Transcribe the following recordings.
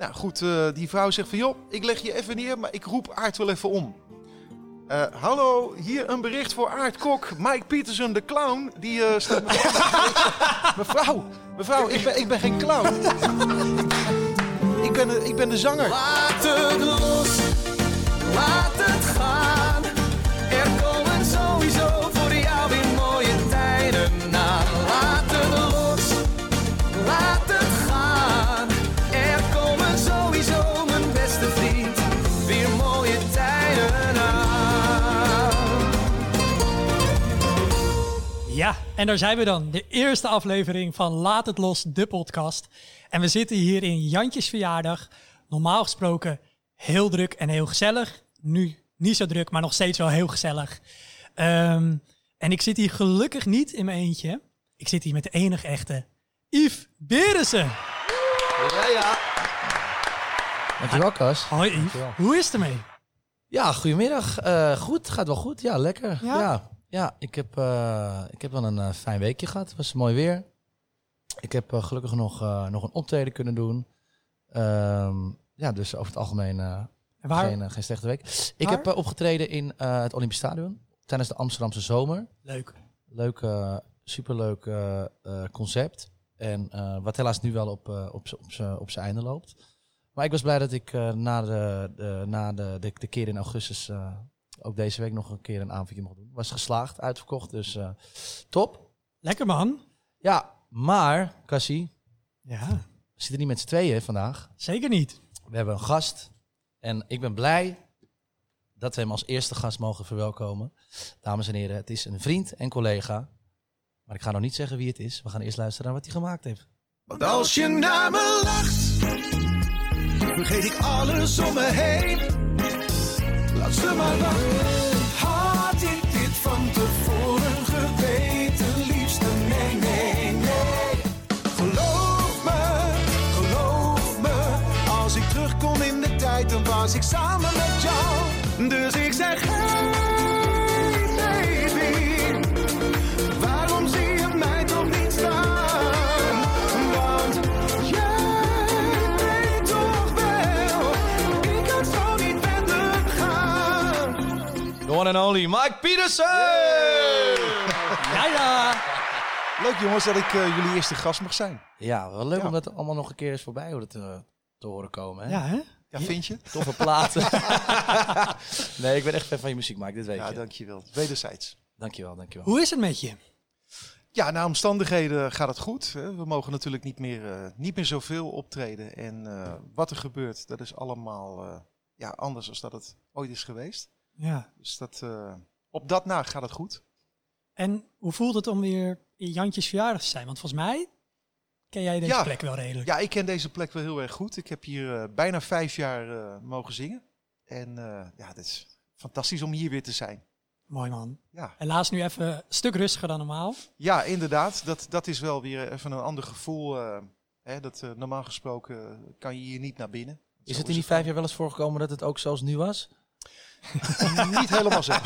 Nou goed, eh, die vrouw zegt van joh, ik leg je even neer, maar ik roep Aard wel even om. Eh, hallo, hier een bericht voor Aard Kok. Mike Peterson, de clown, die eh, staat... mevrouw, mevrouw, ik ben, ik ben geen clown. ik, ben ik ben de zanger. Laat het los, laat en daar zijn we dan. De eerste aflevering van Laat het los, de podcast. En we zitten hier in Jantjes verjaardag. Normaal gesproken heel druk en heel gezellig. Nu niet zo druk, maar nog steeds wel heel gezellig. Ehm, en ik zit hier gelukkig niet in mijn eentje. Ik zit hier met de enige echte Yves Berensen. Ja, ja. Dankjewel, Kas. Hoi Yves, hoe is het ermee? Ja, goedemiddag. Eh, goed, gaat wel goed. Ja, lekker. Ja? Ja, ja. ik, heb, eh, ik heb wel een eh, fijn weekje gehad. Het was mooi weer. Ik heb eh, gelukkig nog, nog een optreden kunnen doen. Ehm, ja, dus over het algemeen geen, geen slechte week. Ik heb opgetreden in het Olympisch Stadion tijdens de Amsterdamse Zomer. Leuk. Leuk, superleuk concept. En wat helaas nu wel op, op, op, zijn einde loopt. Maar ik was blij dat ik na, de, de, na de, de, de keer in augustus ook deze week nog een keer een avondje mocht doen. Was geslaagd, uitverkocht, dus eh, top. Lekker man. Ja, maar, Cassie, Ja, we zitten niet met z'n tweeën vandaag. zeker niet. We hebben een gast en ik ben blij dat we hem als eerste gast mogen verwelkomen. Dames en heren, het is een vriend en collega. Maar ik ga nog niet zeggen wie het is. We gaan eerst luisteren naar wat hij gemaakt heeft. Want als je naar me lacht, vergeet ik alles om me heen. Laat ze maar. Had ik dit van tevoren geweten, liefste? Nee, nee, nee. Geloof me, geloof me. Als ik terugkom in de tijd, dan was ik samen met jou. Dus ik zeg, hey and only Mike Peterson! Ja, ja. Leuk jongens dat ik eh, jullie eerste gast mag zijn. Ja, wel leuk Ja. om dat allemaal nog een keer eens voorbij horen te, te horen komen. Hè? Ja, hè? Ja, vind je? Toffe platen. nee, ik ben echt fan van je muziek, Mike. Dit weet Ja, je. dankjewel. Wederzijds. Dankjewel, dankjewel. Hoe is het met je? Ja, naar omstandigheden gaat het goed. hè. We mogen natuurlijk niet meer, eh, niet meer zoveel optreden. En eh, wat er gebeurt, dat is allemaal eh, ja, anders dan dat het ooit is geweest. Ja. Dus dat, eh, op dat na gaat het goed. En hoe voelt het om weer in Jantjes verjaardag te zijn? Want volgens mij ken jij deze Ja. plek wel redelijk. Ja, ik ken deze plek wel heel erg goed. Ik heb hier eh, bijna vijf jaar eh, mogen zingen. En eh, ja, het is fantastisch om hier weer te zijn. Mooi man. Ja, Helaas nu even een stuk rustiger dan normaal. ja inderdaad. Dat, dat is wel weer even een ander gevoel. eh, hè, dat, normaal gesproken kan je hier niet naar binnen. Is Zo het in die vijf jaar wel eens voorgekomen dat het ook zoals nu was? niet helemaal zo.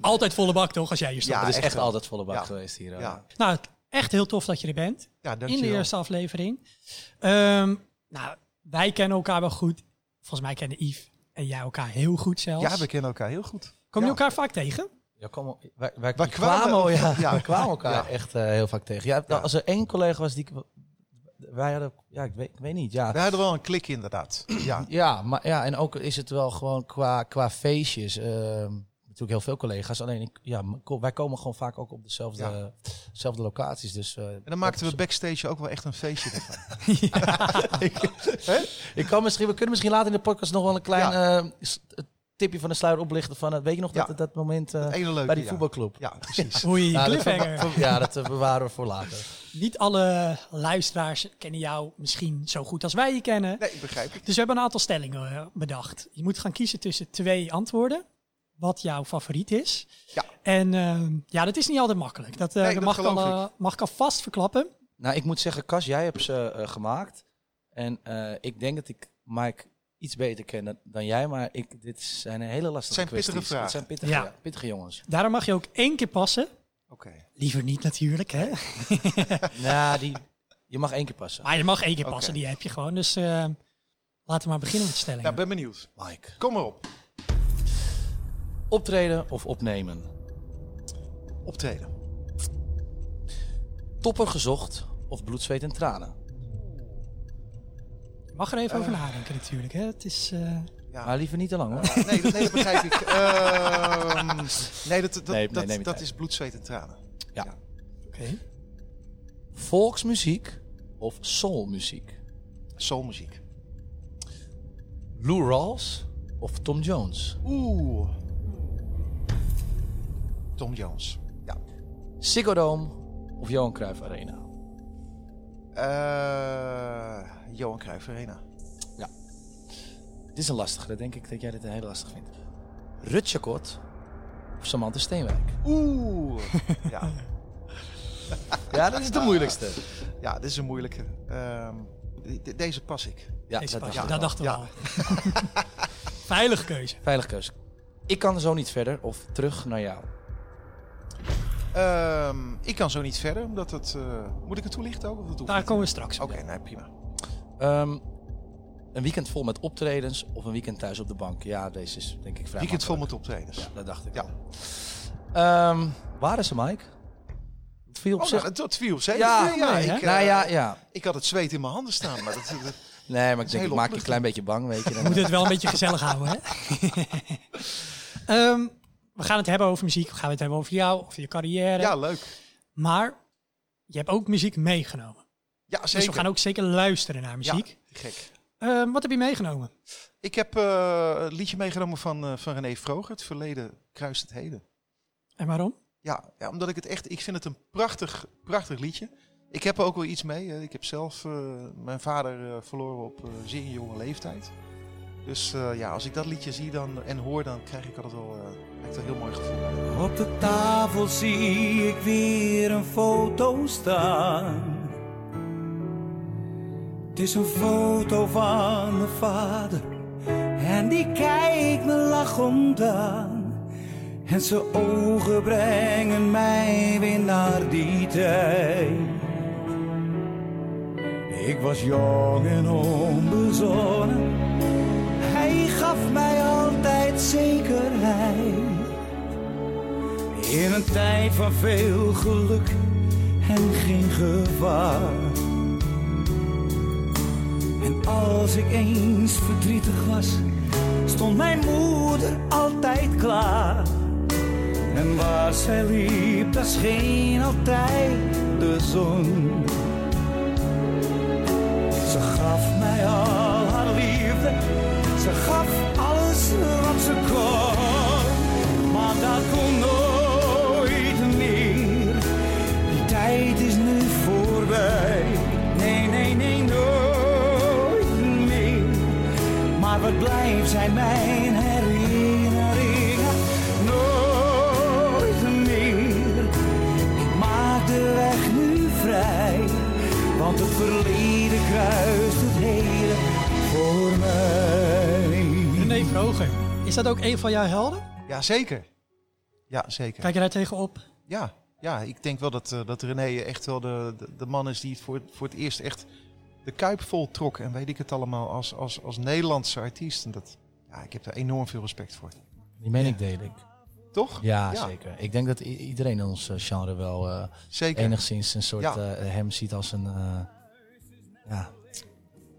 Altijd volle bak toch, als jij hier staat. Ja, het is echt altijd volle bak Ja. geweest hier. Ja, Nou, echt heel tof dat je er bent. ja in de eerste aflevering. Ehm, nou, wij kennen elkaar wel goed. Volgens mij kennen Yves en jij elkaar heel goed zelfs. Ja, we kennen elkaar heel goed. Kom je Ja. elkaar vaak tegen? Ja, kom, wij, wij, wij Wij kwamen, kwamen- ja, kwamen elkaar Ja. echt eh, heel vaak tegen. Ja, Ja. Als er één collega was die... ik- Wij hadden... Ja, ik weet, ik weet niet. Ja. We hadden wel een klik inderdaad. Ja, Ja, maar ja, en ook is het wel gewoon qua, qua feestjes. ehm, natuurlijk heel veel collega's. Alleen ik, ja, wij komen gewoon vaak ook op dezelfde, Ja. dezelfde locaties. Dus, eh, en dan maakten we backstage ook wel echt een feestje ervan. ik kan misschien, we kunnen misschien later in de podcast nog wel een klein eh, s- tipje van de sluier oplichten. Van, weet je nog Ja. dat, dat moment eh, leuke, bij die ja. voetbalclub? Ja, precies. Oei, Ja, cliffhanger. ja, dat eh, bewaren we voor later. Niet alle luisteraars kennen jou misschien zo goed als wij je kennen. Nee, ik begrijp het. Dus we hebben een aantal stellingen eh, bedacht. Je moet gaan kiezen tussen twee antwoorden. Wat jouw favoriet is. Ja. En ehm, ja, dat is niet altijd makkelijk. Dat, eh, Nee, dat mag, ik al, eh, mag ik alvast verklappen. Nou, ik moet zeggen, Cas, jij hebt ze eh, gemaakt. En eh, ik denk dat ik Mike iets beter ken dan, jij. Maar ik, dit zijn een hele lastige Het zijn pittige vragen. Het zijn pittige, Ja. ja, pittige jongens. Daarom mag je ook één keer passen. Oké. Liever niet natuurlijk, hè? nou, die... Je mag één keer passen. Maar je mag één keer passen, die heb je gewoon. Dus eh, laten we maar beginnen met de stellingen. Ja, ben benieuwd. Mike. Kom maar op. Optreden of opnemen? Optreden. Topper gezocht of bloed, zweet en tranen? Je mag er even over nadenken natuurlijk. Hè. Het is, eh, Ja. Maar liever niet te lang hoor. Nee, dat, nee, dat begrijp ik. Ehm, nee, dat, dat, Nee, dat, dat is bloed, zweet en tranen. Ja. Oké. Volksmuziek of soulmuziek? Soulmuziek. Lou Rawls of Tom Jones? Oeh. Tom Jones. Ja. Ziggo Dome of Johan Cruijff Arena? Eh, Johan Cruijff Arena. Dit is een lastige, denk ik dat jij dit een hele lastig vindt. Rutje Kort of Samantha Steenwijk? Oeh. ja. Ja, dat is de moeilijkste. ja, dit is een moeilijke. Ehm, de- deze pas ik. Ja, Deze dat, pas- dacht dat ik dachten we Ja. al. Veilige keuze. Veilige keuze. Ik kan er zo niet verder of terug naar jou. Ehm, ik kan zo niet verder, omdat het... eh, moet ik het toelichten ook? Of dat hoeft Daar komen we straks op. Oké, nee, prima. Ehm, een weekend vol met optredens of een weekend thuis op de bank? Ja, deze is denk ik vrij Weekend vol met optredens. Ja, dat dacht ik Ja. Ehm, waar is ze, Mike? Het viel op Oh, zich... nou, dat viel. Ja, Nee, ja, nee, hè? ik, eh, nou ja, ja. ik had het zweet in mijn handen staan, maar dat, dat- Nee, maar ik denk, ik maak je een klein beetje bang, weet je. We Dan- moeten het wel een beetje gezellig houden, hè? Ehm, we gaan het hebben over muziek. We gaan het hebben over jou, over je carrière. ja, leuk. Maar je hebt ook muziek meegenomen. Ja, zeker. Dus we gaan ook zeker luisteren naar Ja, muziek. gek. Ehm, wat heb je meegenomen? Ik heb eh, een liedje meegenomen van, eh, van René Vroger. Het verleden kruist het heden. En waarom? Ja, ja, omdat ik het echt... Ik vind het een prachtig, prachtig liedje. Ik heb er ook wel iets mee. hè. Ik heb zelf eh, mijn vader eh, verloren op zeer jonge leeftijd. Dus eh, ja, als ik dat liedje zie dan, en hoor, dan krijg ik altijd wel, eh, ik een heel mooi gevoel. Op de tafel zie ik weer een foto staan. Het is een foto van mijn vader en die kijkt me lachend aan. En zijn ogen brengen mij weer naar die tijd. Ik was jong en onbezonnen. Hij gaf mij altijd zekerheid. In een tijd van veel geluk en geen gevaar. En als ik eens verdrietig was, stond mijn moeder altijd klaar. En waar zij liep, daar scheen altijd de zon. Ze gaf mij al haar liefde, ze gaf alles wat ze kon. Maar dat kon zijn mijn herinneringen? Nooit meer. Ik maak de weg nu vrij, want het verleden kruist het heden voor mij. René Vroger. Is dat ook een van jouw helden? Ja, zeker. Ja, zeker. Kijk je daar tegenop? Ja, ja, ik denk wel dat, eh, dat René echt wel de, de, de man is die het voor, voor het eerst echt de kuip vol trok. En weet ik het allemaal als, als, als Nederlandse artiest. En dat, ja, ik heb daar enorm veel respect voor. Die mening deel ik. Toch? Ja, Ja. zeker. Ik denk dat iedereen in ons eh, genre wel eh, Zeker. enigszins een soort Ja. eh, hem ziet als een... ja,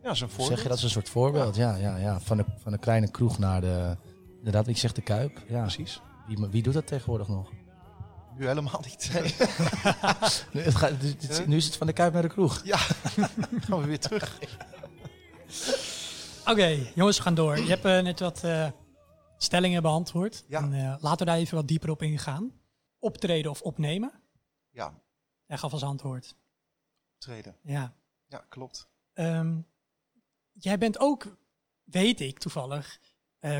Ja, zo'n voorbeeld. zeg je dat? Als een soort voorbeeld. Ja, ja, ja. Van, de, van de kleine kroeg naar de... Inderdaad, ik zeg de Kuip. Ja. Precies. Wie, wie doet dat tegenwoordig nog? Nu helemaal niet. Nu, het gaat, nu is het van de Kuip naar de kroeg. ja, gaan we weer terug. Oké, jongens, we gaan door. Je hebt eh, net wat eh, stellingen beantwoord. Ja. En, eh, laten we daar even wat dieper op ingaan. Optreden of opnemen? Ja, Jij gaf als antwoord. treden. Ja. Ja, klopt. Ehm, jij bent ook, weet ik toevallig,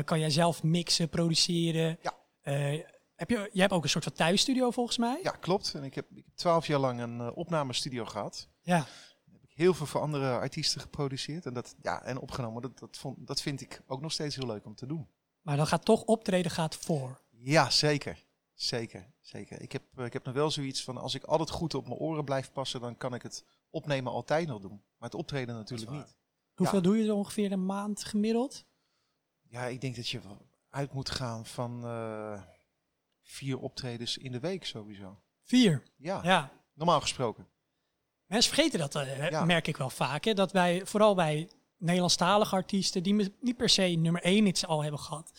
kan jij zelf mixen, produceren? Ja. Heb je, jij hebt ook een soort van thuisstudio volgens mij? Ja, klopt. En ik heb twaalf jaar lang een opnamestudio gehad. Ja. Heel veel voor andere artiesten geproduceerd en, dat, ja, en opgenomen. Dat, dat, vond, dat vind ik ook nog steeds heel leuk om te doen. Maar dan gaat toch optreden gaat voor. Ja, zeker. Zeker, zeker. Ik heb, eh, ik heb nog wel zoiets van, als ik altijd goed op mijn oren blijf passen, dan kan ik het opnemen altijd nog doen. Maar het optreden natuurlijk niet. Hoeveel doe je er ongeveer een maand gemiddeld? Ja, ik denk dat je uit moet gaan van eh, vier optredens in de week sowieso. Vier. Ja, Ja. normaal gesproken. Mensen vergeten dat, eh, Ja. merk ik wel vaak. Hè? Dat wij, vooral bij Nederlandstalige artiesten, die me- niet per se nummer één iets al hebben gehad.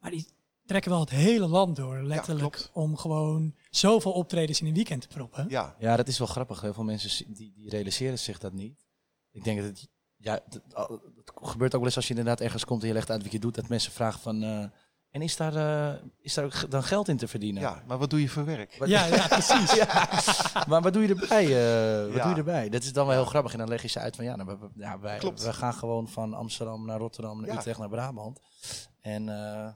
Maar die trekken wel het hele land door, letterlijk. om gewoon zoveel optredens in een weekend te proppen. Ja, Ja, dat is wel grappig. Heel veel mensen die, die realiseren zich dat niet. Ik denk dat het, ja, dat, het gebeurt ook wel eens als je inderdaad ergens komt en je legt uit wat je doet, dat mensen vragen van, eh, en is daar, eh, is daar ook dan geld in te verdienen? ja, maar wat doe je voor werk? Ja, ja, precies. Maar wat doe je erbij? eh, wat Ja. doe je erbij? Dat is dan wel heel grappig. En dan leg je ze uit van ja, nou, we, ja wij, Klopt. we gaan gewoon van Amsterdam naar Rotterdam, naar Ja. Utrecht, naar Brabant. En eh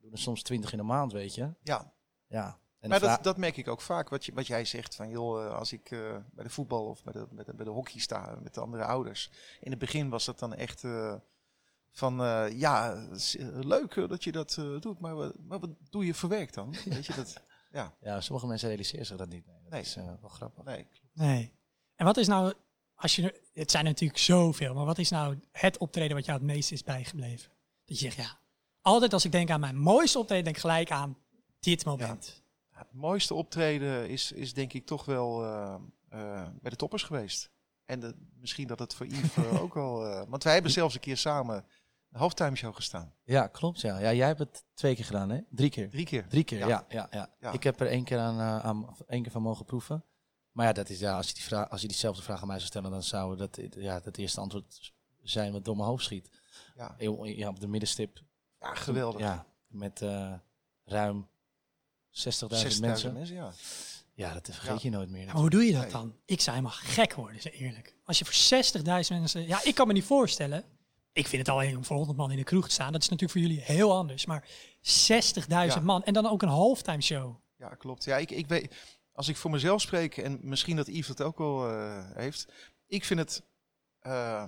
doen er soms twintig in de maand, weet je. Ja, Ja. En maar dat, dat merk ik ook vaak. Wat, je, wat jij zegt van, joh, als ik bij de voetbal of bij de, bij, de, bij de hockey sta met de andere ouders. In het begin was dat dan echt van, eh, ja, eh, leuk eh, dat je dat eh, doet, maar, wat- maar wat doe je voor werk dan? Weet je dat? ja, sommige mensen realiseren zich dat niet. Nee, dat Nee. is wel grappig. Nee. Nee. En wat is nou, als je, het zijn natuurlijk zoveel, maar wat is nou het optreden wat jou het meest is bijgebleven? Dat je zegt, ja, altijd als ik denk aan mijn mooiste optreden, denk ik gelijk aan dit moment. Ja, Het mooiste optreden is, is denk ik toch wel eh, eh, bij de toppers geweest. En de, misschien dat het voor Yves ook wel... eh, want wij hebben zelfs een keer samen een halftime show gestaan. Ja, klopt. Ja. ja, jij hebt het twee keer gedaan, hè? Drie keer. Drie keer. Drie keer, Ja. ja. Ja, ja, Ja. Ik heb er één keer, aan, eh, aan, één keer van mogen proeven. Maar ja, dat is, ja als, je die vraag, als je diezelfde vraag aan mij zou stellen, dan zou dat ja, het eerste antwoord zijn wat door mijn hoofd schiet. Ja, Heel- Ja, op de middenstip. ja geweldig. Ja, met eh, ruim 60.000 60.000 mensen. mensen, ja. Ja, dat vergeet Ja. je nooit meer. Maar hoe doe je dat dan? Ik zou helemaal gek worden, zeg eerlijk. Als je voor 60.000 mensen... Ja, ik kan me niet voorstellen. Ik vind het al eng om voor 100 man in de kroeg te staan. Dat is natuurlijk voor jullie heel anders. Maar 60.000 Ja. man en dan ook een halftime show. Ja, klopt. Ja, ik, ik weet, als ik voor mezelf spreek, en misschien dat Yves het ook wel eh, heeft. Ik vind het eh,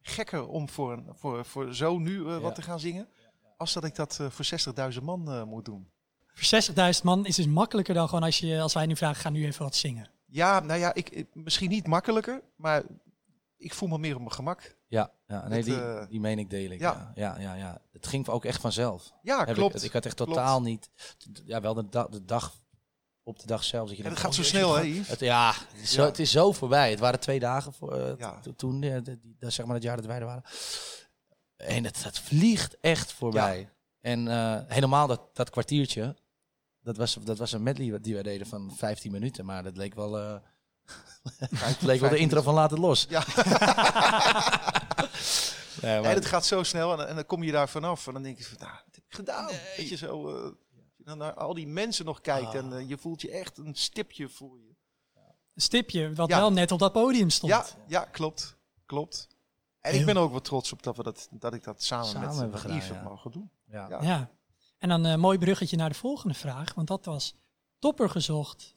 gekker om voor, een, voor, voor zo nu eh, Ja. wat te gaan zingen. Als dat ik dat voor 60.000 man eh, moet doen. Voor 60.000 man is dus makkelijker dan gewoon als, je, als wij nu vragen, ga nu even wat zingen. Ja, nou ja, ik- misschien niet makkelijker, maar ik voel me meer op mijn gemak. Ja, ja nee, Het, die, eh, die mening deel ik. ja. Ja. Ja, ja, ja, Het ging ook echt vanzelf. Ja, Heb klopt. Ik, ik had echt Klopt. totaal niet. Ja, wel de, da- de dag op de dag zelf. Dat je denkt, gaat zo snel, hè, het-? Het, ja, het is, zo, het is zo voorbij. Het waren twee dagen voor, eh, Ja. to- toen, de- die, dat, zeg maar het jaar dat wij er waren. En het, het vliegt echt voorbij. En helemaal dat, dat kwartiertje, dat was, dat was een medley die wij deden van 15 minuten. Maar dat leek wel, het leek wel de intro van Laat het Los. Ja. Nee, maar- Nee, dat gaat zo snel en, en dan kom je daar vanaf. En dan denk je van, nou, wat heb ik gedaan? Weet je zo, eh, als je dan naar al die mensen nog kijkt Ah. en eh, je voelt je echt een stipje voor je. Een stipje wat Ja. wel net op dat podium stond. Ja, ja, klopt. Klopt. En Heel- ik ben ook wel trots op dat, we dat, dat ik dat samen, Samen met, hebben met gedaan, Yves ja. mogen doen. ja. Ja. Ja. En dan een mooi bruggetje naar de volgende vraag. Want dat was topper gezocht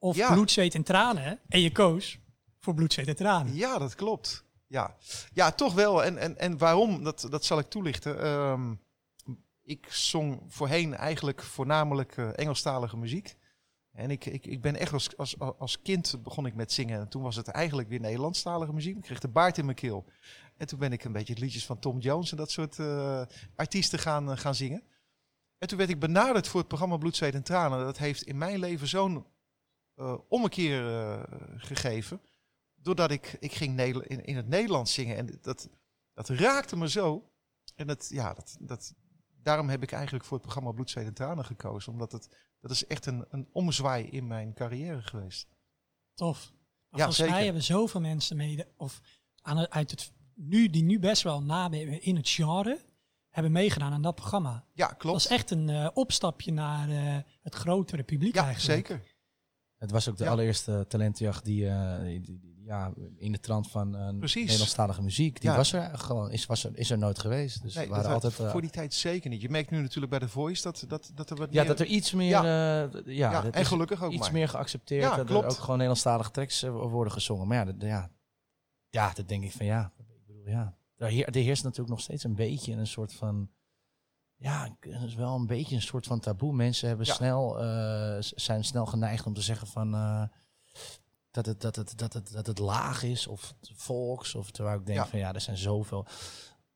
of Ja. bloed, zweet en tranen. En je koos voor bloed, zweet en tranen. Ja, dat klopt. Ja, ja toch wel. En, en, en waarom, dat, dat zal ik toelichten. Ehm, ik zong voorheen eigenlijk voornamelijk eh, Engelstalige muziek. En ik, ik, ik ben echt als, als, als kind begon ik met zingen. En toen was het eigenlijk weer Nederlandstalige muziek. Ik kreeg de baard in mijn keel. En toen ben ik een beetje het liedjes van Tom Jones en dat soort eh, artiesten gaan, eh, gaan zingen. En toen werd ik benaderd voor het programma Bloed, Zweet en Tranen. Dat heeft in mijn leven zo'n eh ommekeer eh, gegeven. Doordat ik, ik ging in, in het Nederlands zingen. En dat, dat raakte me zo. En dat, ja, dat, dat, daarom heb ik eigenlijk voor het programma Bloed, Zweet en Tranen gekozen. Omdat het, dat is echt een, een omzwaai in mijn carrière geweest. Tof. Maar Ja, volgens zeker. mij hebben zoveel mensen mee, of aan het, uit het, nu, die nu best wel namen in het genre, hebben meegedaan aan dat programma. Ja, Dat klopt. is echt een eh, opstapje naar het grotere publiek ja, eigenlijk. zeker. Het was ook de Ja. allereerste talentenjacht die, eh, die- die- ja, in de trant van eh Precies. Nederlandstalige muziek. Die Ja. was er gewoon, is, was er, is er nooit geweest. Dus Nee, we dat waren altijd. eh, voor die tijd zeker niet. Je merkt nu natuurlijk bij The Voice dat, dat, dat er wat ja, meer... dat er iets meer. Ja. Ja, en gelukkig ook iets maar. meer geaccepteerd. Dat klopt. er ook gewoon Nederlandstalige tracks eh, worden gezongen. Maar ja, dat, ja, ja, dat denk ik van ja. Ik bedoel, ja. Er heerst natuurlijk nog steeds een beetje een soort van. Ja, het is wel een beetje een soort van taboe. Mensen hebben Ja. snel, eh, zijn snel geneigd om te zeggen van. eh, dat het, dat het, dat het, dat het laag is of volks. Of terwijl ik denk Ja. van ja, er zijn zoveel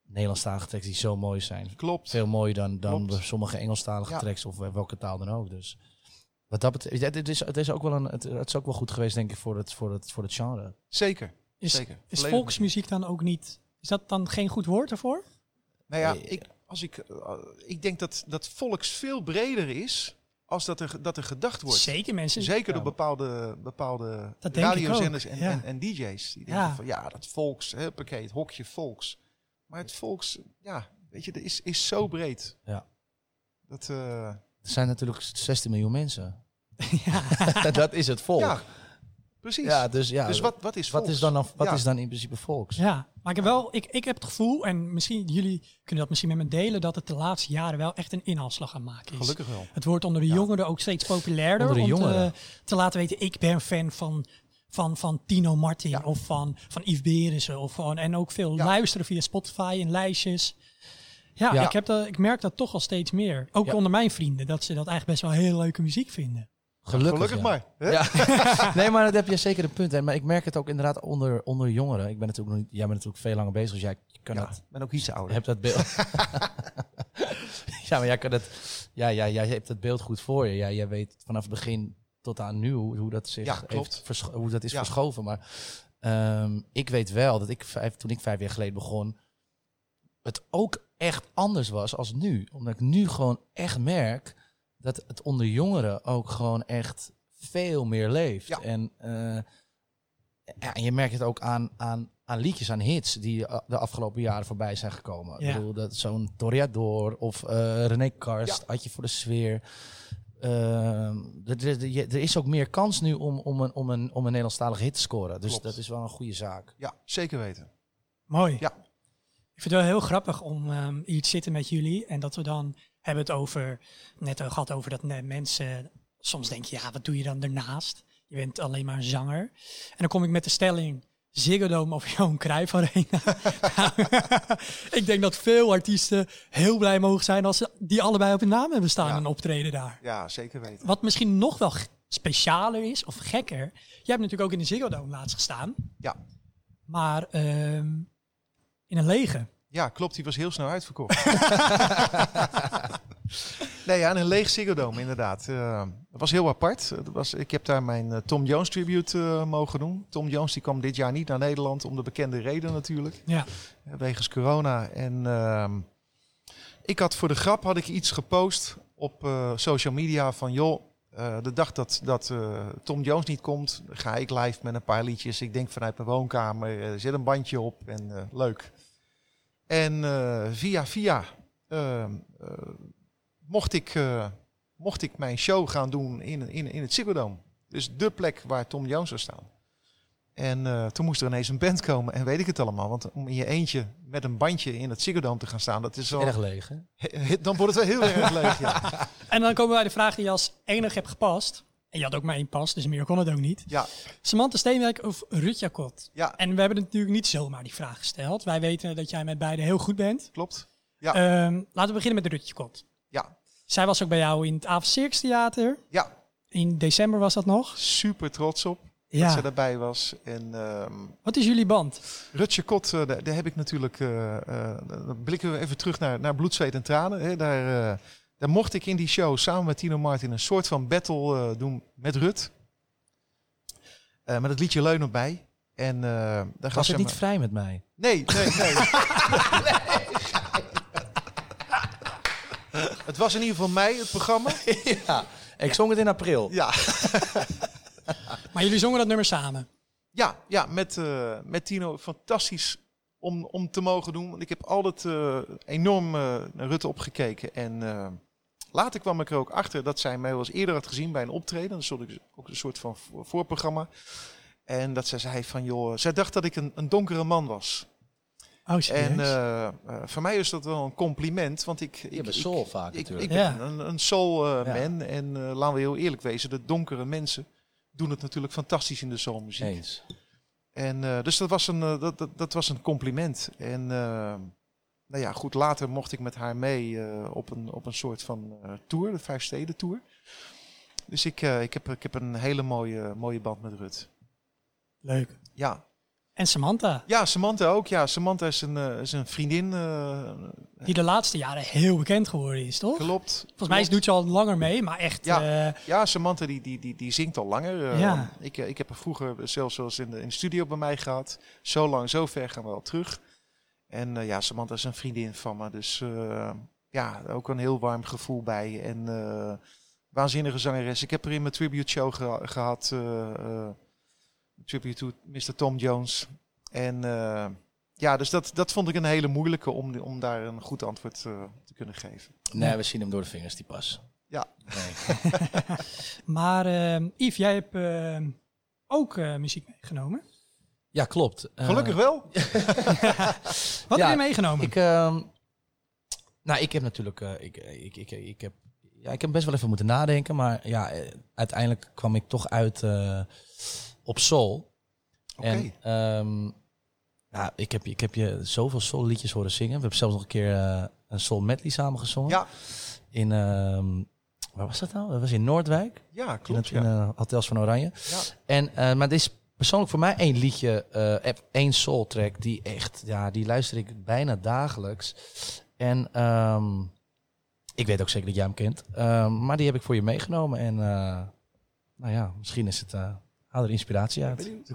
Nederlandstalige tracks die zo mooi zijn. Klopt. Veel mooier dan, dan Klopt. sommige Engelstalige Ja. tracks of welke taal dan ook. Dus wat dat betreft, het, is, het, is ook wel een, het, het is ook wel goed geweest denk ik voor het, voor het, voor het genre. Zeker. Is, Zeker. is volksmuziek dan ook niet... Is dat dan geen goed woord ervoor? Nou ja, ik, als ik, eh, ik denk dat, dat volks veel breder is als dat er, dat er gedacht wordt. Zeker mensen. Zeker Ja. door bepaalde, bepaalde Dat radiozenders en, ja. en, en DJ's. Die denken Ja. van ja, dat volks, hè, pakket, hokje volks. Maar het volks, ja, weet je, dat is, is zo breed. Ja. Dat, eh, Er zijn natuurlijk 16 miljoen mensen. ja. dat is het volk. ja, precies. Ja, dus ja. dus wat, wat is wat is dan, dan- wat Ja. is dan in principe volks? ja, maar ik heb wel, ik, ik heb het gevoel, en misschien jullie kunnen dat misschien met me delen, dat het de laatste jaren wel echt een inhaalslag aan maken is. Gelukkig wel. Het wordt onder de jongeren ook steeds populairder Onder de om jongeren. te, te laten weten, ik ben fan van, van, van Tino Martin Ja. of van, van Yves Berensen. Of van, en ook veel Ja. luisteren via Spotify en lijstjes. Ja, Ja. Ik, heb dat, ik merk dat toch al steeds meer. Ook Ja. onder mijn vrienden, dat ze dat eigenlijk best wel heel leuke muziek vinden. Gelukkig, Gelukkig ja. maar. Hè? Ja. nee, maar dat heb je zeker een punt. Hè. Maar ik merk het ook inderdaad onder, onder jongeren. Ik ben natuurlijk nog niet, jij bent natuurlijk veel langer bezig, dus jij kan Ja, dat, ik ben ook iets ouder. hebt dat beeld. ja, maar jij kan dat, ja, ja, jij hebt het beeld goed voor je. Ja, jij weet vanaf het begin tot aan nu hoe, hoe dat zich Ja, heeft hoe dat is Ja. verschoven. Maar ehm, ik weet wel dat ik vijf, toen ik vijf jaar geleden begon, het ook echt anders was als nu. Omdat ik nu gewoon echt merk dat het onder jongeren ook gewoon echt veel meer leeft. Ja. En, eh, ja, en je merkt het ook aan, aan, aan liedjes, aan hits die de afgelopen jaren voorbij zijn gekomen. Ja. Ik bedoel, dat zo'n Toreador of eh René Karst, Ja. had je voor de sfeer. Ehm, er, je- is ook meer kans nu om, om, een, om, een, om een Nederlandstalige hit te scoren. Dus Klopt. dat is wel een goede zaak. Ja, zeker weten. Mooi. Ja. Ik vind het wel heel grappig om ehm, hier te zitten met jullie en dat we dan hebben het over, net al gehad over dat mensen, soms denk je, ja, wat doe je dan daarnaast? Je bent alleen maar een zanger. En dan kom ik met de stelling, Ziggo Dome of Johan Cruijff Arena. ik denk dat veel artiesten heel blij mogen zijn als ze die allebei op hun naam hebben staan Ja. en optreden daar. Ja, zeker weten. Wat misschien nog wel specialer is of gekker. Jij hebt natuurlijk ook in de Ziggo Dome laatst gestaan, Ja. maar ehm, in een lege. Ja, klopt. Die was heel snel uitverkocht. nee, ja, en een leeg Ziggo Dome, inderdaad. Dat was heel apart. Was, ik heb daar mijn eh, Tom Jones tribute eh, mogen doen. Tom Jones die kwam dit jaar niet naar Nederland, om de bekende reden natuurlijk. Ja. Wegens corona. En ehm, ik had voor de grap had ik iets gepost op social media van... joh, de dag dat, dat Tom Jones niet komt, ga ik live met een paar liedjes. Ik denk vanuit mijn woonkamer, zet een bandje op en leuk. En eh, via via ehm, eh, mocht, ik, eh, mocht ik mijn show gaan doen in, in, in het Ziggo Dome. Dus de plek waar Tom Jones zou staan. En eh, toen moest er ineens een band komen en weet ik het allemaal. Want om in je eentje met een bandje in het Ziggo Dome te gaan staan, dat is al... Erg leeg, hè? Dan wordt het wel heel erg leeg, ja. En dan komen wij de vraag die je als enig hebt gepast. En je had ook maar één pas, dus meer kon het ook niet. Ja, Samantha Steenwijk of Rutja Kot? ja En we hebben natuurlijk niet zomaar die vraag gesteld. Wij weten dat jij met beide heel goed bent. klopt. Ja. Ehm, laten we beginnen met Rutja Kot. Ja, Zij was ook bij jou in het Avond Theater. ja. In december was dat nog. super trots op dat Ja. ze daarbij was. En ehm Wat is jullie band? Rutje Kot, eh, daar, daar heb ik natuurlijk... eh, eh, dan blikken we even terug naar, naar Bloed, Zweet en Tranen. Hè. Daar, daar mocht ik in die show samen met Tino Martin een soort van battle eh, doen met Rut. Eh, met het liedje Leun op mij. En daar Was het niet vrij met mij? Nee, nee, nee. het was in ieder geval mei, het programma. ja, ik zong het in april. Ja, Maar jullie zongen dat nummer samen. ja, ja met, eh, met Tino. Fantastisch om, om te mogen doen. Want ik heb altijd eh, enorm eh, naar Rutte opgekeken. En later kwam ik er ook achter dat zij mij wel eens eerder had gezien bij een optreden. Dat is ook een soort van voor- voorprogramma. En dat zij zei van, joh, zij dacht dat ik een, een donkere man was. Oh, serieus? En eh, eh, voor mij is dat wel een compliment, want ik... Je ik, bent ik- soul vaak Ik, natuurlijk. ik ben Ja. een, een soul eh, Ja. man en eh, laten we heel eerlijk wezen, de donkere mensen doen het natuurlijk fantastisch in de soulmuziek. Eens. En eh, dus dat was een, dat, dat, dat was een compliment. En eh, nou ja, goed, later mocht ik met haar mee eh, op, een, op een soort van eh, tour, de Vijf Steden Tour. Dus ik, eh, ik, heb, ik heb een hele mooie, mooie band met Rut. Leuk. Ja. En Samantha, ja, Samantha ook. Ja, Samantha is een, is een vriendin. eh, die de laatste jaren heel bekend geworden is, toch? klopt. Volgens mij doet ze al langer mee, maar echt... Ja. eh, Ja, Samantha die, die, die, die zingt al langer. Ja. ik, ik heb haar vroeger zelfs zoals in de, in de studio bij mij gehad. Zo lang, zo ver gaan we al terug. En eh, ja, Samantha is een vriendin van me. Dus eh, ja, ook een heel warm gevoel bij. En eh, waanzinnige zangeres. Ik heb er in mijn tribute show geha- gehad. eh, eh, tribute to Mr. Tom Jones. En eh, ja, dus dat, dat vond ik een hele moeilijke om, om daar een goed antwoord eh, te kunnen geven. Nee, we zien hem door de vingers, die pas. Ja. Nee. maar eh, Yves, jij hebt eh, ook eh, muziek meegenomen. Ja, klopt. Eh, Gelukkig wel. Wat Ja, heb je meegenomen? Ik, ehm, nou, ik heb natuurlijk, eh, ik, ik, ik, ik, heb, ja, ik heb best wel even moeten nadenken, maar ja, eh, uiteindelijk kwam ik toch uit eh, op soul. Oké. En ehm, ja, ik heb, ik heb je zoveel soul liedjes horen zingen. We hebben zelfs nog een keer eh, een soul medley samen gezongen. Ja, In, ehm, waar was dat nou? Dat was in Noordwijk. ja In, klopt. het, in Ja. eh, Hotels van Oranje. Ja. En, eh, maar dit is persoonlijk voor mij één liedje, ep- één soul track die echt, ja, die luister ik bijna dagelijks. En ehm, ik weet ook zeker dat jij hem kent. Ehm, maar die heb ik voor je meegenomen. En eh, nou ja, misschien is het, eh haal er inspiratie uit. benieuwd. Er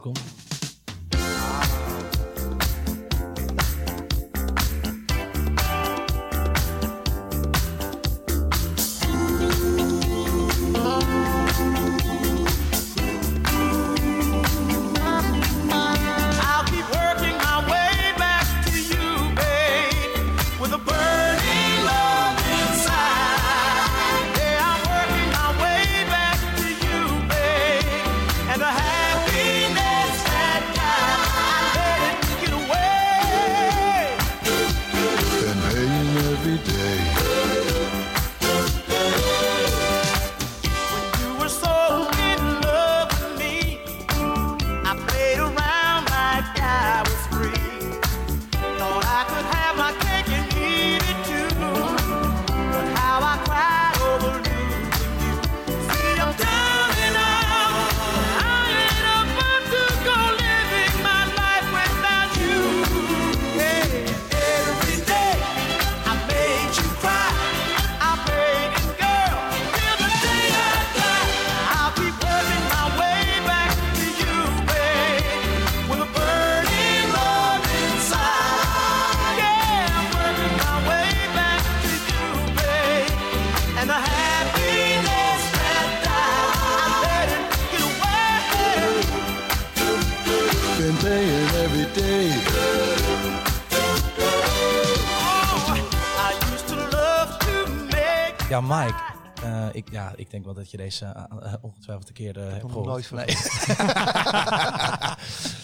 ja, ik denk wel dat je deze eh, eh, ongetwijfeld een keer eh, hebt gehoord. nooit van Nee.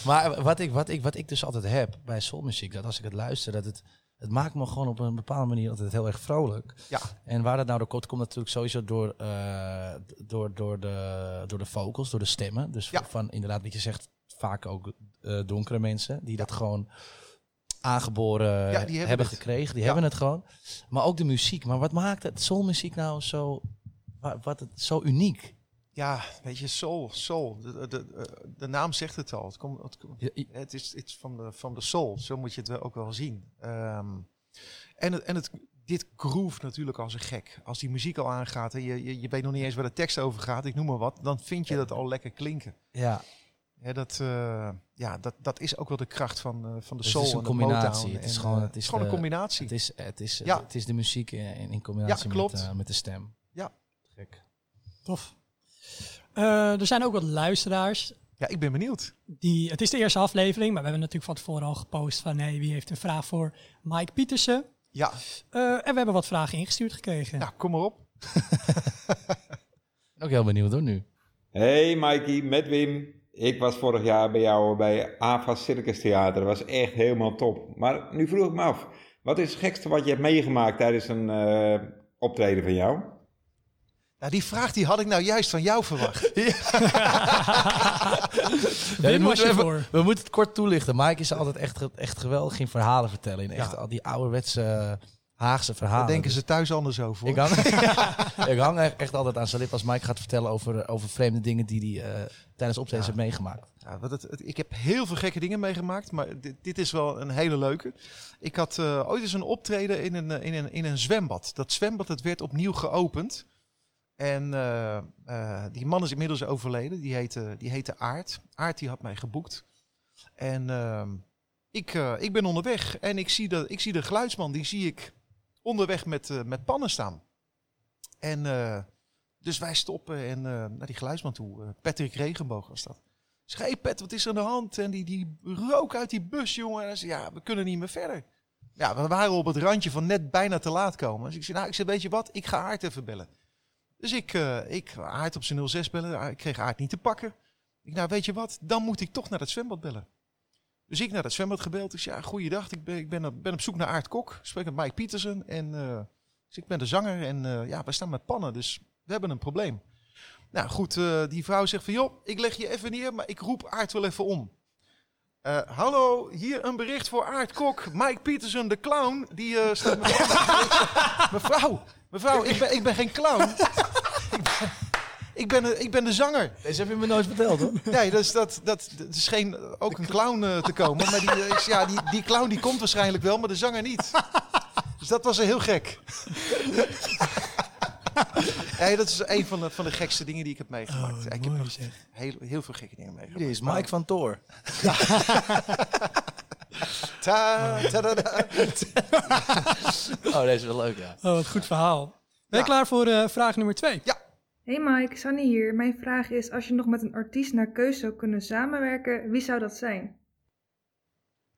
maar wat ik, wat, ik, wat ik dus altijd heb bij soulmuziek, dat als ik het luister, dat het, het maakt me gewoon op een bepaalde manier altijd heel erg vrolijk. Ja. En waar dat nou door komt, komt natuurlijk sowieso door, eh, door, door, de, door de vocals, door de stemmen. Dus Ja. van inderdaad, wat je zegt, vaak ook eh, donkere mensen die dat gewoon aangeboren Ja, hebben gekregen. Die Ja. hebben het gewoon. Maar ook de muziek. Maar wat maakt het soulmuziek nou zo, wa- wat het, zo uniek? Ja, weet je, soul, soul. De, de, de, de naam zegt het al. Het, komt, het, het is iets van de, van de soul. Zo moet je het ook wel zien. Ehm, en het, en het, dit groove natuurlijk als een gek. Als die muziek al aangaat en je, je, je weet nog niet eens waar de tekst over gaat, ik noem maar wat, dan vind je dat al lekker klinken. Ja, Hè, dat, eh, ja, dat, dat is ook wel de kracht van, eh, van de Het soul is een en de combinatie. Het is En, gewoon- eh, het is gewoon een combinatie. het is, het is, Ja. het is de muziek in, in combinatie Ja, klopt. Met, eh, met de stem. Ja. Gek. Tof. Eh, er zijn ook wat luisteraars. ja, ik ben benieuwd. Die, het is de eerste aflevering, maar we hebben natuurlijk van tevoren al gepost van hey, wie heeft een vraag voor Mike Pietersen. Ja, Eh, en we hebben wat vragen ingestuurd gekregen. nou, kom maar op. Ook heel benieuwd hoor nu. Hey Mikey, met Wim. Ik was vorig jaar bij jou bij AVA Circus Theater. Dat was echt helemaal top. Maar nu vroeg ik me af, wat is het gekste wat je hebt meegemaakt tijdens een eh, optreden van jou? Nou, die vraag die had ik nou juist van jou verwacht. Ja, je we, even- voor. we moeten het kort toelichten. Mike is altijd echt, echt geweldig in verhalen vertellen. In echt Ja. al die ouderwetse Haagse verhalen. Daar denken ze thuis anders over. Ik hang, ik hang echt altijd aan zijn lip als Mike gaat vertellen over, over vreemde dingen die hij eh, tijdens optredens heeft meegemaakt. Ja, wat het, het- ik heb heel veel gekke dingen meegemaakt, maar dit, dit is wel een hele leuke. Ik had eh, ooit eens een optreden in een, eh, in, een, in een zwembad. Dat zwembad dat werd opnieuw geopend. En eh, eh, die man is inmiddels overleden. Die heette, die heette Aart. Aart die had mij geboekt. En ehm, ik, eh, ik ben onderweg en ik zie, de, ik zie de geluidsman, die zie ik onderweg met, met pannen staan. En dus wij stoppen en naar die geluidsman toe. Patrick Regenboog was dat. Ik zeg, hey Pet, wat is er aan de hand? En die, die rook uit die bus, jongen. En hij zei, ja, we kunnen niet meer verder. Ja, we waren op het randje van net bijna te laat komen. Dus ik zei, nou, ik zeg, weet je wat? Ik ga Aard even bellen. Dus ik, eh ik Aard op zijn 06 bellen. Ah, Ik kreeg Aard niet te pakken. Ik, nou, weet je wat? Dan moet ik toch naar het zwembad bellen. Dus ik naar het zwembad gebeld. Zei, ja, goeiedag. Ik ben, ik ben, op- zoek naar Aard Kok. Ik spreek met Mike Pietersen. En dus ik ben de zanger. En eh, ja, we staan met pannen. Dus we hebben een probleem. Nou goed, die vrouw zegt van joh, ik leg je even neer, maar ik roep Aard wel even om. Eh, hallo, hier een bericht voor Aard Kok. Mike Peterson, de clown, die eh staat Mevrouw, mevrouw, ik ben, ik ben geen clown. ik, ben, ik, ben, de- ik ben de zanger. Deze heb je me nooit verteld hoor. Nee, dus dat, dat, dat is geen, ook een clown eh, te komen. Maar die, is- ja, die, die clown die komt waarschijnlijk wel, maar de zanger niet. Dus dat was heel gek. Nee, dat is een van de, van de gekste dingen die ik heb meegemaakt. ik heb mooi nog zeg. heel, heel veel gekke dingen meegemaakt. Dit is Mike van Toor. Ta, ta, da, da. Oh, deze is wel leuk ja. Oh, wat goed verhaal. Ben je Ja. klaar voor eh, vraag nummer twee? Hey Mike, Sanny hier. Mijn vraag is, als je nog met een artiest naar keuze zou kunnen samenwerken, wie zou dat zijn?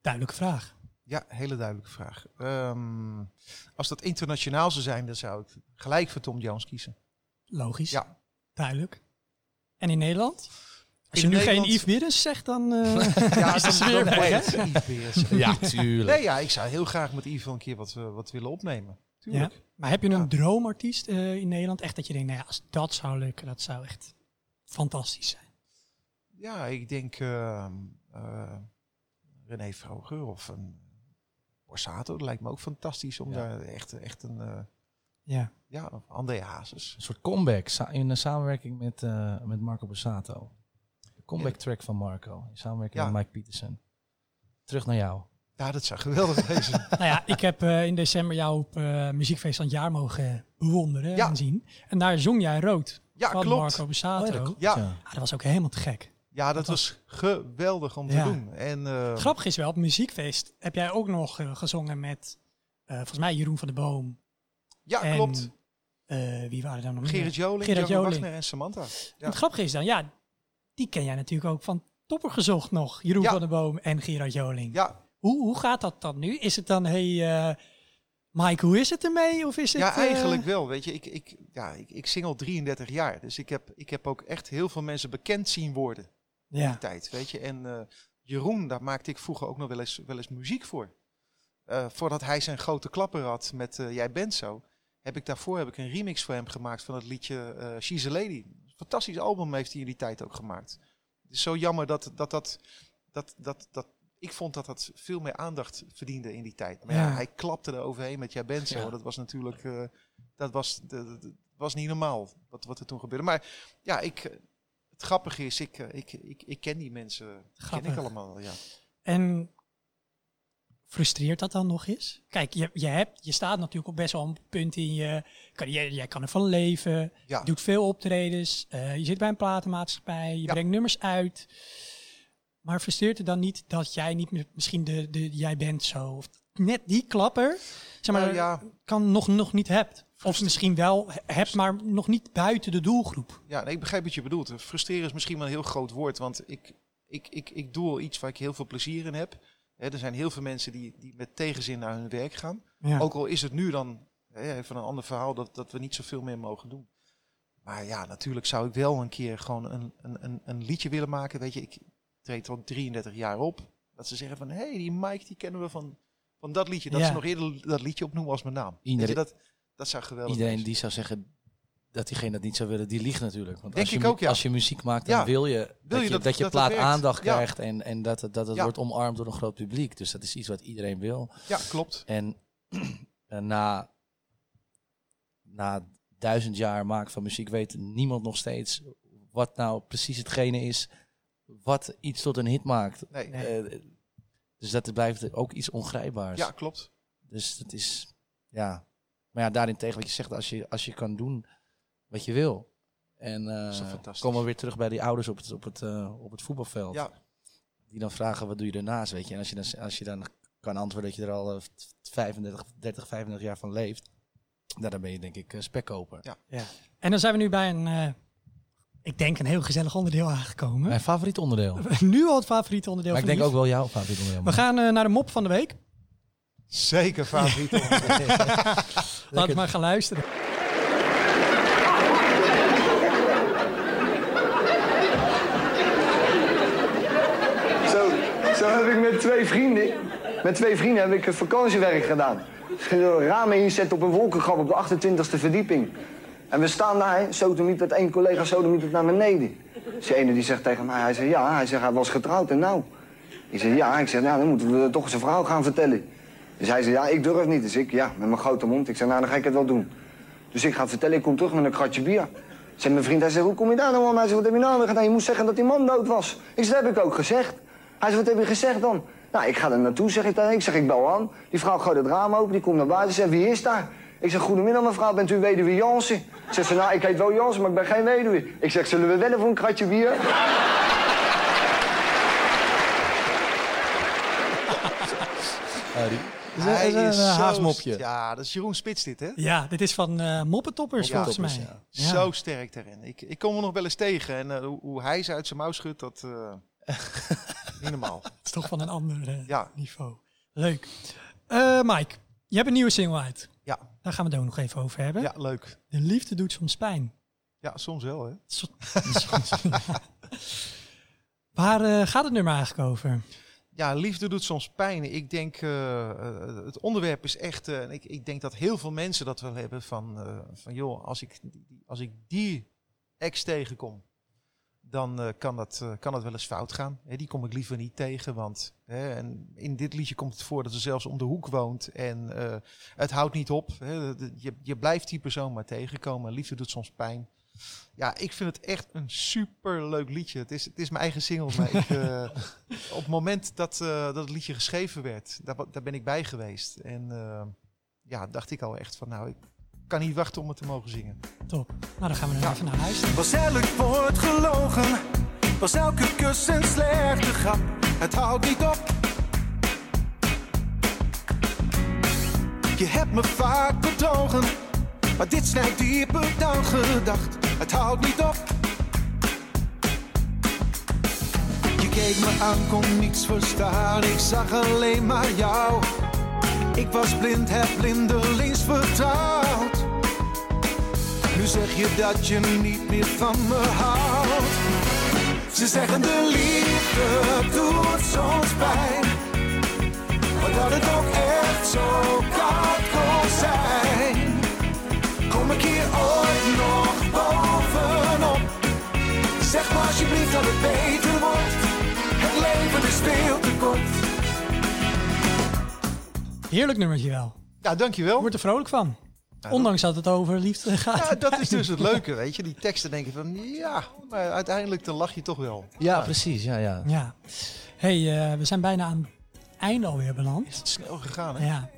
Duidelijke vraag. Ja, hele duidelijke vraag. Ehm, als dat internationaal zou zijn, dan zou ik gelijk voor Tom Jones kiezen. Logisch. Ja. Duidelijk. En in Nederland? Als je In nu Nederland- geen Yves Biddens zegt, dan eh, Ja, is weg, het Yves Beers. Ja, tuurlijk. Nee, ja, ik zou heel graag met Yves wel een keer wat, eh, wat willen opnemen. Tuurlijk. Maar heb je een Ja. droomartiest eh, in Nederland? Echt dat je denkt, nou ja, als dat zou lukken, dat zou echt fantastisch zijn. Ja, ik denk ehm, eh, René Vroger of een Borsato. Dat lijkt me ook fantastisch om Ja. daar echt, echt een... eh, Ja. ja, André Hazes. Een soort comeback sa- in een samenwerking met, eh, met Marco Borsato. De comeback track van Marco. In samenwerking Ja. met Mike Peterson. Terug naar jou. Ja, dat zou geweldig wezen. nou ja, ik heb eh, in december jou op eh, muziekfeest van het jaar mogen bewonderen Ja. en zien. En daar zong jij rood Ja, van klopt. Marco Bussato. Ja. Ja, dat was ook helemaal te gek. Ja, dat was geweldig om te doen. En, eh, Grappig is wel, op muziekfeest heb jij ook nog eh, gezongen met, eh, volgens mij, Jeroen van der Boom. ja, en, klopt. wie waren er dan nog meer? Gerrit Joling, Gerrit Joling. Wagner en Samantha. Ja. Het grappige is dan, ja, die ken jij natuurlijk ook van Topper gezocht nog. Jeroen Ja. van der Boom en Gerard Joling. Ja, Hoe, hoe gaat dat dan nu? Is het dan, hey, Mike, hoe is het ermee? Of is het, ja, eigenlijk wel. Weet je, ik, ik, ja, ik, ik zing al 33 jaar. Dus ik heb, ik heb ook echt heel veel mensen bekend zien worden. In ja. die tijd, weet je. En eh, Jeroen, daar maakte ik vroeger ook nog wel eens, wel eens muziek voor. Eh, voordat hij zijn grote klapper had met eh, Jij bent zo, heb ik daarvoor heb ik een remix voor hem gemaakt van het liedje eh She's a Lady. Fantastisch album heeft hij in die tijd ook gemaakt. Het is zo jammer dat dat, dat, dat, dat, dat ik vond dat dat veel meer aandacht verdiende in die tijd. Maar ja, Ja. hij klapte er overheen met Jij bent zo. Ja. Dat was natuurlijk, dat was, was niet normaal wat, wat er toen gebeurde. Maar ja, ik, het grappige is, ik, eh, ik, ik, ik ken die mensen, ken Grappig. ik allemaal, ja. En frustreert dat dan nog eens? Kijk, je, je, hebt, je staat natuurlijk op best wel een punt in je carrière. Jij kan ervan leven. Ja. Je doet veel optredens. eh, je zit bij een platenmaatschappij. Je Ja. brengt nummers uit. Maar frustreert het dan niet dat jij niet meer, misschien de, de jij bent zo, of net die klapper, zeg maar, Nou ja. kan nog, nog niet hebt? Of misschien wel he- hebt, maar nog niet buiten de doelgroep. Ja, nee, ik begrijp wat je bedoelt. Frustreren is misschien wel een heel groot woord, want ik, ik, ik, ik doe al iets waar ik heel veel plezier in heb. Hè, er zijn heel veel mensen die, die met tegenzin naar hun werk gaan. Ja. Ook al is het nu dan hè, even een ander verhaal dat, dat we niet zoveel meer mogen doen. Maar ja, natuurlijk zou ik wel een keer gewoon een, een, een, een liedje willen maken. Weet je, ik treed al 33 jaar op. Dat ze zeggen van, hé, hey, die Mike die kennen we van, van dat liedje. Dat Ja. ze nog eerder dat liedje opnoemen als mijn naam. Weet je, Iedereen- dat, dat zou geweldig Iedereen zijn. die zou zeggen dat diegene dat niet zou willen, die liegt natuurlijk. Want Denk als je, ik ook, ja. Als je muziek maakt, dan Ja. wil je dat je, dat- dat je dat plaat aandacht Ja. krijgt en, en dat het, dat het Ja. wordt omarmd door een groot publiek. Dus dat is iets wat iedereen wil. Ja, klopt. En eh, na, na duizend jaar maken van muziek weet niemand nog steeds wat nou precies hetgene is wat iets tot een hit maakt. Nee. Eh, dus dat blijft ook iets ongrijpbaars. Ja, klopt. Dus dat is, ja. Maar ja, daarentegen wat je zegt, als je, als je kan doen wat je wil. En eh, fantastisch. komen we weer terug bij die ouders op het, op het, eh, op het voetbalveld. Ja, Die dan vragen, wat doe je ernaast, weet je. En als je dan, als je dan kan antwoorden dat je er al eh, 35, 30, 35 jaar van leeft. Nou, dan ben je denk ik uh, spekkoper. Ja. En dan zijn we nu bij een, eh, ik denk een heel gezellig onderdeel aangekomen. Mijn favoriet onderdeel. nu al het favoriete onderdeel maar ik denk Lief. ook wel jouw favoriet onderdeel. We gaan eh, naar de mop van de week. zeker favoriet. Laten we maar gaan luisteren. Zo, zo heb ik met twee vrienden, met twee vrienden heb ik het vakantiewerk gedaan. Ramen inzetten op een wolkengrap op de 28e verdieping. En we staan daar, sodomiet met één collega sodomiet naar beneden. Dus die ene die zegt tegen mij, hij zegt ja, hij zegt hij was getrouwd en nou. Ik zeg ja, ik zeg nou dan moeten we toch zijn vrouw gaan vertellen. Dus hij zei ja, ik durf niet. Dus ik ja, met mijn grote mond. Ik zeg nou dan ga ik het wel doen. Dus ik ga vertellen, ik kom terug met een kratje bier. Zeg mijn vriend, hij zegt hoe kom je daar nou aan? Hij zegt wat heb je nou gedaan? Je moest zeggen dat die man dood was. Ik zeg dat heb ik ook gezegd. Hij zegt, wat heb je gezegd dan? Nou, ik ga er naartoe, zeg ik dan. Ik zeg, ik bel aan. Die vrouw gooit het raam open, die komt naar buiten. Zegt, wie is daar? Ik zeg, goedemiddag mevrouw, bent u weduwe Jansen? Zegt ze, nou, ik heet wel Jansen, maar ik ben geen weduwe. Ik zeg, zullen we wedden voor een kratje bier? Uh, die, Hij is een, is eh, zo haasmopje. Ja, dat is Jeroen Spits dit, hè? Ja, dit is van eh Moppentoppers Ja, volgens mij. Ja. Ja. Zo sterk daarin. Ik, ik kom er nog wel eens tegen. En eh, hoe, hoe hij ze uit zijn mouw schudt, dat... eh niet normaal. Het is toch van een ander eh, Ja. niveau. Leuk. Eh, Mike, je hebt een nieuwe single uit. Ja, Daar gaan we het ook nog even over hebben. ja, leuk. De liefde doet soms pijn. Ja, soms wel, hè? Zo- Waar eh, gaat het nummer eigenlijk over? Ja, liefde doet soms pijn. Ik denk, eh, eh, het onderwerp is echt... eh, ik, ik denk dat heel veel mensen dat wel hebben van... van joh, als ik, als ik die ex tegenkom... dan kan, dat, kan dat wel eens fout gaan. Die kom ik liever niet tegen, want... En in dit liedje komt het voor dat ze zelfs om de hoek woont. En het houdt niet op. Je, je blijft die persoon maar tegenkomen. Liefde doet soms pijn. Ja, ik vind het echt een super leuk liedje. Het is, het is mijn eigen single. Maar ik, eh, op het moment dat, eh, dat het liedje geschreven werd, daar, daar ben ik bij geweest. En eh, ja, dacht ik al echt van, nou, ik kan niet wachten om het te mogen zingen. Top. Nou, dan gaan we er even naar luisteren. Was elk woord gelogen, was elke kus een slechte grap. Het houdt niet op. Je hebt me vaak bedrogen, maar dit snijdt dieper dan gedacht. Het houdt niet op. Je keek me aan, kon niets verstaan. Ik zag alleen maar jou. Ik was blind, heb blindelings vertrouwd. Nu zeg je dat je niet meer van me houdt. Ze zeggen de liefde doet soms pijn. Maar dat het ook echt zo koud kon zijn. Kom ik hier ooit nog dat het beter wordt. Het leven is veel te kort. Heerlijk nummertje wel. Ja, Je dankjewel. wordt er vrolijk van. Ja, Ondanks dat het over liefde gaat. Ja, dat is dus het leuke, weet je. Die teksten denken van, ja, maar uiteindelijk dan lach je toch wel. Ja, precies. Ja, ja. Ja. hey, eh, we zijn bijna aan het einde alweer beland. Is het snel gegaan, hè? Ja.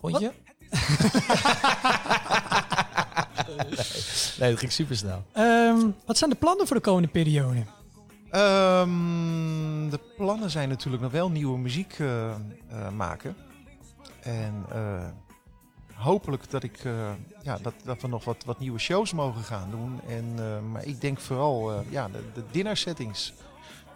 Vond je? nee, dat ging super snel. Ehm, wat zijn de plannen voor de komende periode? Ehm, de plannen zijn natuurlijk nog wel nieuwe muziek eh, eh, maken. En eh, hopelijk dat, ik, eh, ja, dat, dat we nog wat, wat nieuwe shows mogen gaan doen. En, eh, maar ik denk vooral eh, ja, de, de dinner settings,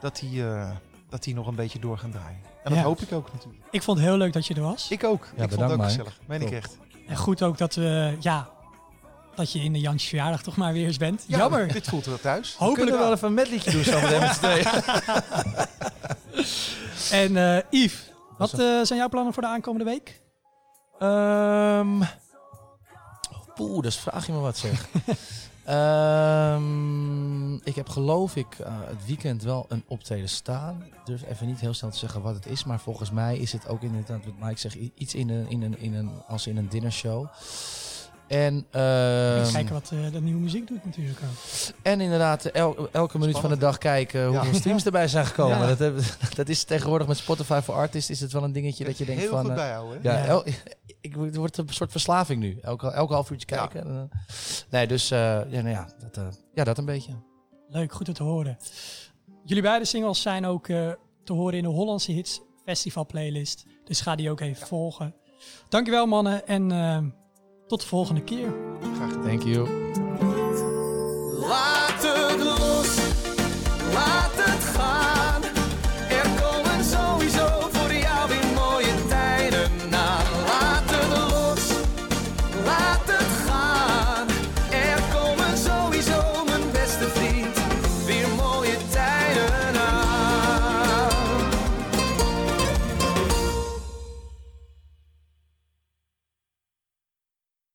dat die, eh, dat die nog een beetje door gaan draaien. En dat Ja. hoop ik ook natuurlijk. Ik vond het heel leuk dat je er was. Ik ook. ik vond het ook Mike. gezellig. Meen ik echt. En goed ook dat we, ja, dat je in de Jantjes verjaardag toch maar weer eens bent. Ja, Jammer. Dit voelt wel thuis. Hopelijk wel wel. even een medleytje doen zo meteen met. En eh Yves, wat eh, zijn jouw plannen voor de aankomende week? Ehm Poeh, dus vraag je me wat zeg. Ehm, ik heb geloof ik eh, het weekend wel een optreden staan. Ik durf even niet heel snel te zeggen wat het is. Maar volgens mij is het ook inderdaad, wat Mike zegt, iets in een, in een, in een, als in een dinnershow. En, ehm, Kijken wat eh, de nieuwe muziek doet natuurlijk ook. en inderdaad, el- elke minuut van de dag kijken hoeveel streams erbij zijn gekomen. Ja. Dat, heb- dat is tegenwoordig met Spotify voor Artists is het wel een dingetje dat je denkt Heel van... goed eh, bijhouden. hè? ja, Ja. el- ik, het wordt een soort verslaving nu. Elke, elke half uurtje Ja. kijken. Eh, Nee, dus eh, ja, nou ja, dat, eh, ja, dat een beetje. Leuk, goed om te horen. Jullie beide singles zijn ook eh, te horen in de Hollandse Hits Festival playlist. Dus ga die ook even volgen. Dankjewel mannen en eh, tot de volgende keer. Graag gedaan. Thank you.